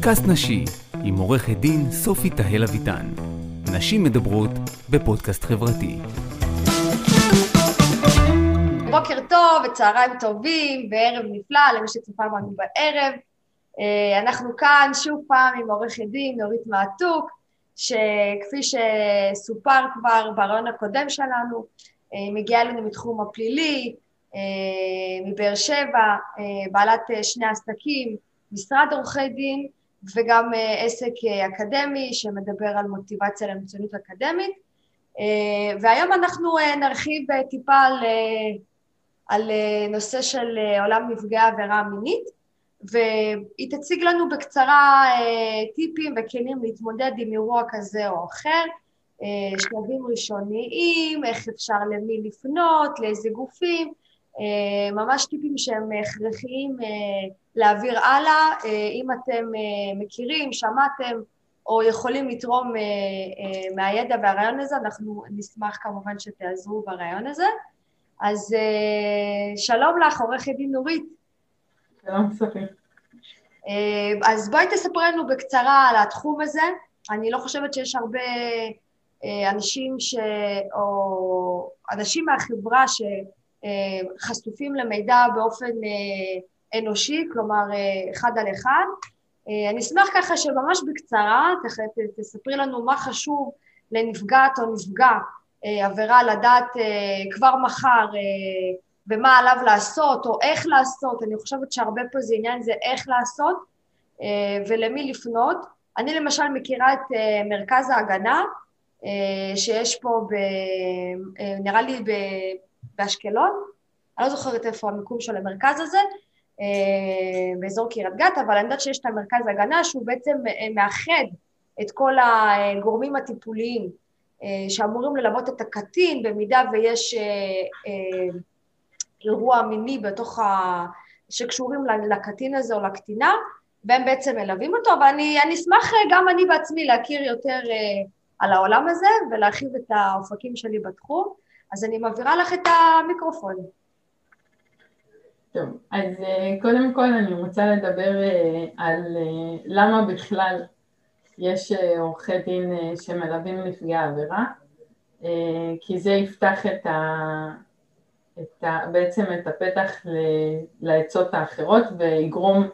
פודקאסט נשי עם עורכת דין סופי תהל אביטן. נשים מדברות בפודקאסט חברתי. בוקר טוב וצהריים טובים וערב נפלא למי שצופה בנו בערב. אה, אנחנו כאן שוב פעם עם עורכת דין נורית מעתוק, שכפי שסופר כבר ברעיון הקודם שלנו, אה, מגיעה אלינו מתחום הפלילי, אה, מבאר שבע, בעלת שני עסקים, משרד עורכי דין וגם עסק אקדמי שמדבר על מוטיבציה למצוינות אקדמית. והיום אנחנו נרחיב טיפה על, על נושא של עולם נפגעי עבירה מינית. והיא תציג לנו בקצרה אה, טיפים וכלים להתמודד עם אירוע כזה או אחר, אה, שלבים ראשוניים, איך אפשר למי לפנות, לאיזה גופים, אה, ממש טיפים שהם הכרחיים להעביר הלאה, אם אתם מכירים, שמעתם או יכולים לתרום מהידע והרעיון הזה, אנחנו נשמח כמובן שתעזרו ברעיון הזה. אז שלום לך, עורכת דין נורית. שלום ספיר. אה, אז בואי תספרי לנו בקצרה על התחום הזה. אני לא חושבת שיש הרבה אה, אנשים ש... או אנשים מהחברה שחשופים למידע באופן אה, אנושי, כלומר אחד על אחד. אני אשמח ככה שממש בקצרה תספרי לנו מה חשוב לנפגעת או נפגע עבירה לדעת כבר מחר ומה עליו לעשות או איך לעשות, אני חושבת שהרבה פה זה עניין זה איך לעשות אה, ולמי לפנות. אני למשל מכירה את אה, מרכז ההגנה אה, שיש פה, ב, נראה לי באשקלון, אני לא זוכרת איפה המיקום של המרכז הזה, באזור קריית גת, אבל אני יודעת שיש את המרכז הגנה שהוא בעצם מאחד את כל הגורמים הטיפוליים שאמורים ללוות את הקטין במידה ויש אירוע מיני בתוך ה... שקשורים לקטין הזה או לקטינה, והם בעצם מלווים אותו, ואני אשמח גם אני בעצמי להכיר יותר על העולם הזה ולהרחיב את האופקים שלי בתחום, אז אני מעבירה לך את המיקרופון. טוב, אז uh, קודם כל אני רוצה לדבר uh, על uh, למה בכלל יש עורכי דין שמלווים נפגעי עבירה, כי זה יפתח את ה... את ה, בעצם את הפתח ל, לעצות האחרות ויגרום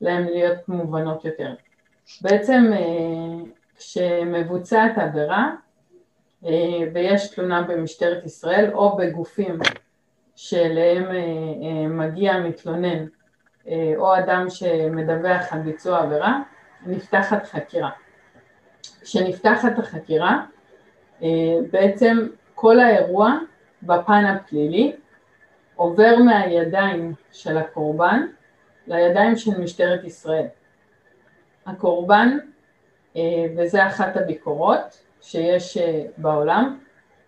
להם להיות מובנות יותר. בעצם אה, כשמבוצעת עבירה אה, ויש תלונה במשטרת ישראל או בגופים שאליהם אה, מגיע מתלונן או אדם שמדווח על ביצוע עבירה, נפתחת חקירה. כשנפתחת החקירה, בעצם כל האירוע בפן הפלילי עובר מהידיים של הקורבן לידיים של משטרת ישראל. הקורבן, אה, וזה אחת הביקורות שיש אה, בעולם,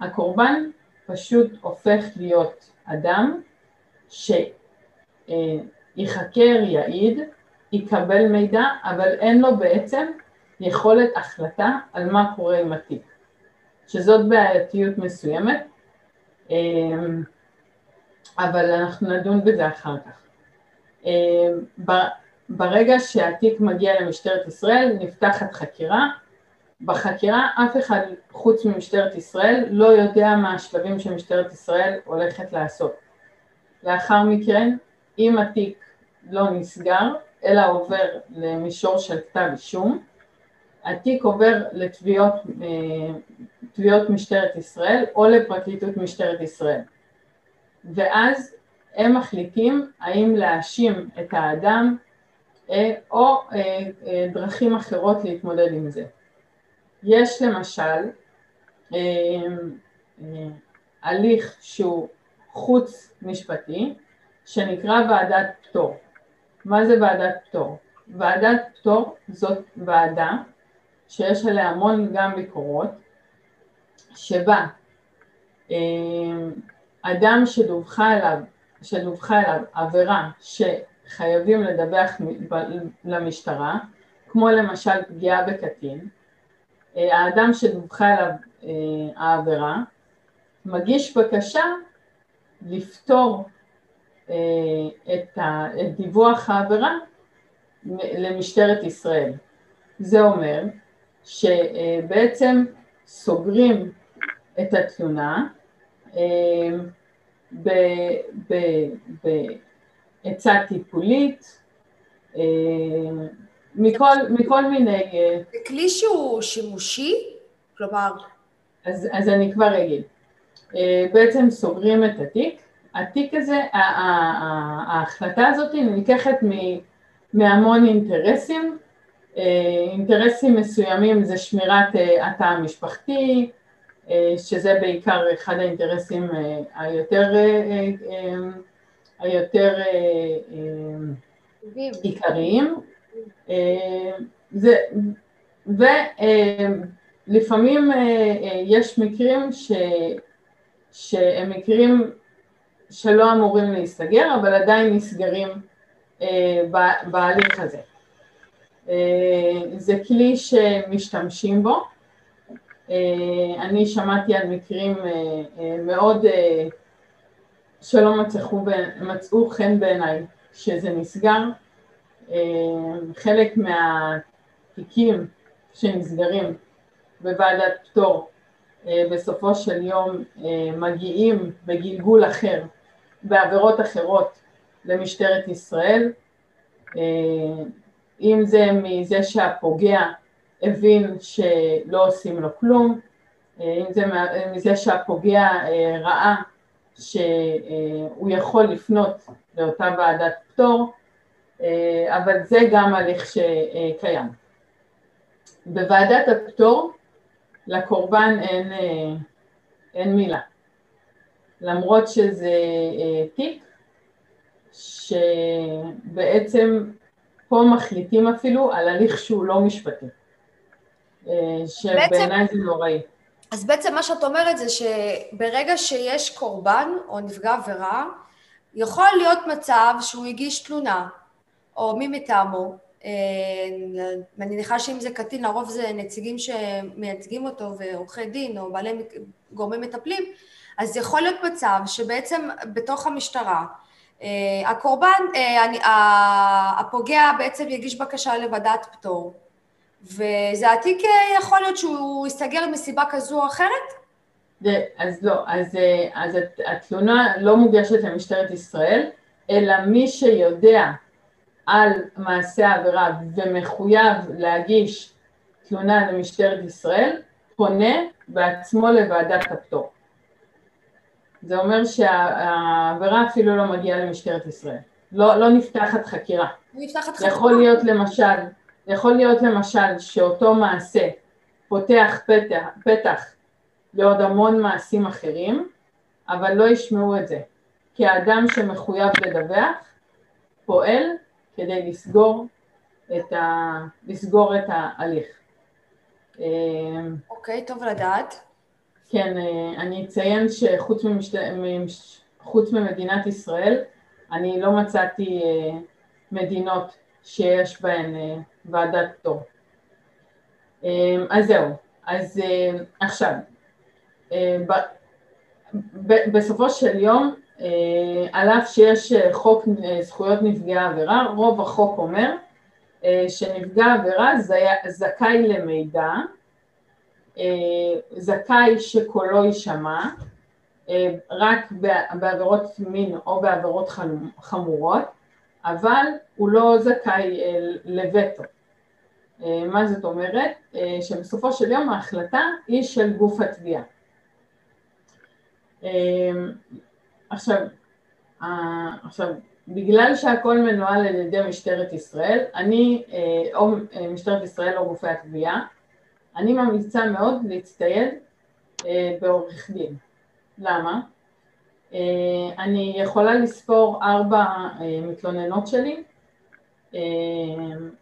הקורבן פשוט הופך להיות אדם שיחקר, יעיד, יקבל מידע, אבל אין לו בעצם יכולת החלטה על מה קורה עם התיק, שזאת בעייתיות מסוימת, אמ, אבל אנחנו נדון בזה אחר כך. ברגע שהתיק מגיע למשטרת ישראל נפתחת חקירה, בחקירה אף אחד חוץ ממשטרת ישראל לא יודע מה השלבים שמשטרת ישראל הולכת לעשות. לאחר מכן, אם התיק לא נסגר, אלא עובר למישור של כתב אישום, התיק עובר לתביעות אה, משטרת ישראל או לפרקליטות משטרת ישראל. ואז הם מחליטים האם להאשים את האדם אה, או אה, דרכים אחרות להתמודד עם זה. יש למשל הליך שהוא חוץ משפטי שנקרא ועדת פטור. מה זה ועדת פטור? ועדת פטור זאת ועדה שיש עליה המון גם ביקורות, שבה אה, אדם שדווחה שדווחה אליו עבירה שחייבים לדווח למשטרה, כמו למשל פגיעה בקטין, אה, האדם שדווחה אליו אה, העבירה מגיש בקשה לפתור את דיווח העבירה למשטרת ישראל. זה אומר שבעצם סוגרים את התלונה בעצה טיפולית, מכל, מכל מיני... זה כלי שהוא שימושי? כלומר... אז, אז אני כבר אגיד. בעצם סוגרים את התיק, התיק הזה, ההחלטה הזאת נלקחת מהמון אינטרסים, אינטרסים מסוימים זה שמירת התא המשפחתי, שזה בעיקר אחד האינטרסים היותר, היותר עיקריים, ולפעמים יש מקרים ש, שהם מקרים שלא אמורים להיסגר, אבל עדיין נסגרים בהליך הזה. זה כלי שמשתמשים בו, אני שמעתי על מקרים מאוד שלא מצאו, מצאו חן בעיניי שזה נסגר, חלק מהתיקים שנסגרים בוועדת פטור בסופו של יום מגיעים בגלגול אחר, בעבירות אחרות למשטרת ישראל, אם זה מזה שהפוגע הבין שלא עושים לו כלום, אם זה מזה שהפוגע ראה שהוא יכול לפנות לאותה ועדת פטור, אבל זה גם הליך שקיים. בוועדת הפטור לקורבן אין, אין מילה, למרות שזה תיק שבעצם פה מחליטים אפילו על הליך שהוא לא משפטי, שבעיניי זה נוראי. אז בעצם מה שאת אומרת זה שברגע שיש קורבן או נפגע עבירה, יכול להיות מצב שהוא הגיש תלונה, או מי מטעמו, אני מניחה שאם זה קטין, לרוב זה נציגים שמייצגים אותו ועורכי דין או בעלי גורמים מטפלים, אז יכול להיות מצב שבעצם בתוך המשטרה הקורבן, הפוגע בעצם יגיש בקשה לוועדת פטור, וזה התיק יכול להיות שהוא יסתגר מסיבה כזו או אחרת? אז לא, אז, אז התלונה לא מוגשת למשטרת ישראל, אלא מי שיודע על מעשה העבירה ומחויב להגיש תלונה למשטרת ישראל, פונה בעצמו לוועדת הפטור. זה אומר שהעבירה אפילו לא מגיעה למשטרת ישראל, לא, לא נפתחת חקירה. נפתחת חקירה. יכול להיות למשל, יכול להיות למשל שאותו מעשה פותח פתח, פתח לעוד המון מעשים אחרים, אבל לא ישמעו את זה, כי האדם שמחויב לדווח פועל כדי לסגור את, ה... לסגור את ההליך. אוקיי, okay, טוב לדעת. כן, אני אציין שחוץ ממשת... חוץ ממדינת ישראל, אני לא מצאתי מדינות שיש בהן ועדת פטור. אז זהו, אז עכשיו, בסופו של יום על אף שיש חוק זכויות נפגעי עבירה, רוב החוק אומר שנפגע עבירה זכאי למידע, זכאי שקולו יישמע, רק בעבירות מין או בעבירות חמורות, אבל הוא לא זכאי לווטו. מה זאת אומרת? שבסופו של יום ההחלטה היא של גוף התביעה. עכשיו, עכשיו, בגלל שהכל מנוהל על ידי משטרת ישראל, אני, או משטרת ישראל או גופי התביעה, אני ממליצה מאוד להצטייד בעורך דין. למה? אני יכולה לספור ארבע מתלוננות שלי,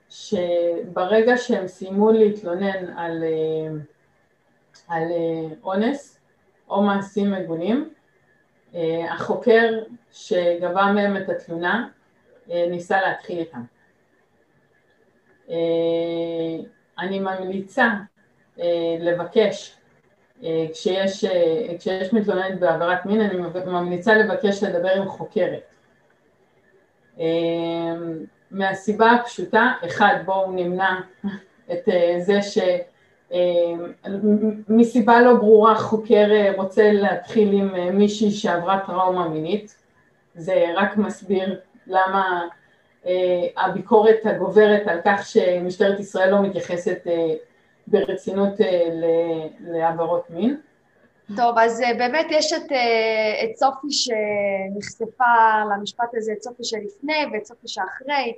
שברגע שהם סיימו להתלונן על, על אונס או מעשים מגונים, החוקר שגבה מהם את התלונה ניסה להתחיל איתם. אני ממליצה לבקש, כשיש, כשיש מתלוננת בעבירת מין, אני ממליצה לבקש לדבר עם חוקרת. מהסיבה הפשוטה, אחד, בואו נמנע את זה ש... מסיבה לא ברורה חוקר רוצה להתחיל עם מישהי שעברה טראומה מינית, זה רק מסביר למה הביקורת הגוברת על כך שמשטרת ישראל לא מתייחסת ברצינות לעבירות מין. טוב, אז באמת יש את, את סופי שנחשפה למשפט הזה, את סופי שלפני ואת סופי שאחרי,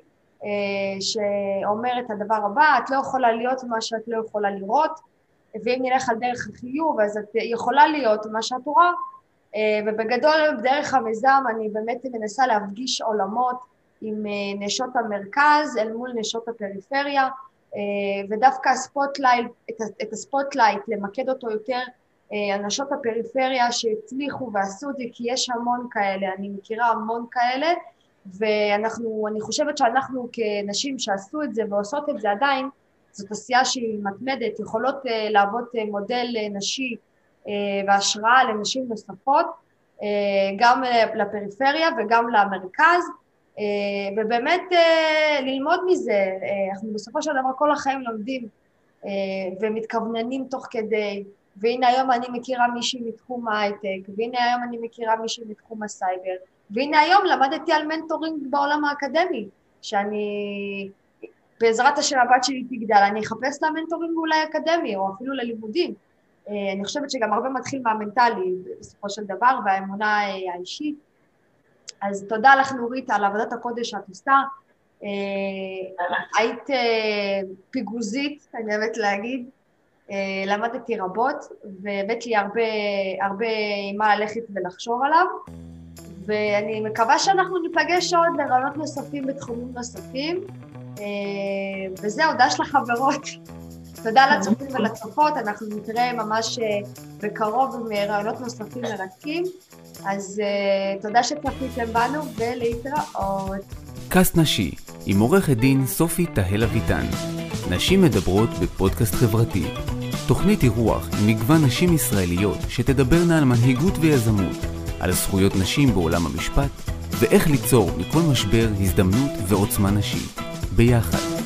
שאומר את הדבר הבא, את לא יכולה להיות מה שאת לא יכולה לראות, ואם נלך על דרך החיוב אז את יכולה להיות מה שאת רואה, ובגדול דרך המיזם אני באמת מנסה להפגיש עולמות עם נשות המרכז אל מול נשות הפריפריה, ודווקא הספוטלייט, את הספוטלייט, למקד אותו יותר נשות הפריפריה שהצליחו ועשו את זה, כי יש המון כאלה, אני מכירה המון כאלה, ואנחנו, אני חושבת שאנחנו כנשים שעשו את זה ועושות את זה עדיין, זאת עשייה שהיא מתמדת, יכולות להוות מודל נשי והשראה לנשים נוספות, גם לפריפריה וגם למרכז, ובאמת ללמוד מזה, אנחנו בסופו של דבר כל החיים לומדים ומתכווננים תוך כדי, והנה היום אני מכירה מישהי מתחום ההייטק, והנה היום אני מכירה מישהי מתחום הסייבר, והנה היום למדתי על מנטורינג בעולם האקדמי, שאני, בעזרת השם הבת שלי תגדל, אני אחפש לה מנטורינג אולי אקדמי, או אפילו ללימודים. אני חושבת שגם הרבה מתחיל מהמנטלי בסופו של דבר, והאמונה האישית. אז תודה לך נורית על עבודת הקודש שאת עושה. היית פיגוזית, אני אוהבת להגיד. למדתי רבות, והבאת לי הרבה, הרבה מה ללכת ולחשוב עליו. ואני מקווה שאנחנו ניפגש עוד לרעיונות נוספים בתחומים נוספים. וזהו, דש לחברות. תודה לצופים ולצופות, אנחנו נתראה ממש בקרוב עם רעיונות נוספים מרתקים. אז תודה שצפיתם בנו ולהתראות. קאסט נשי עם עורכת דין סופי תהל אביטן. נשים מדברות בפודקאסט חברתי. תוכנית אירוח עם מגוון נשים ישראליות שתדברנה על מנהיגות ויזמות, על זכויות נשים בעולם המשפט, ואיך ליצור מכל משבר הזדמנות ועוצמה נשית. ביחד.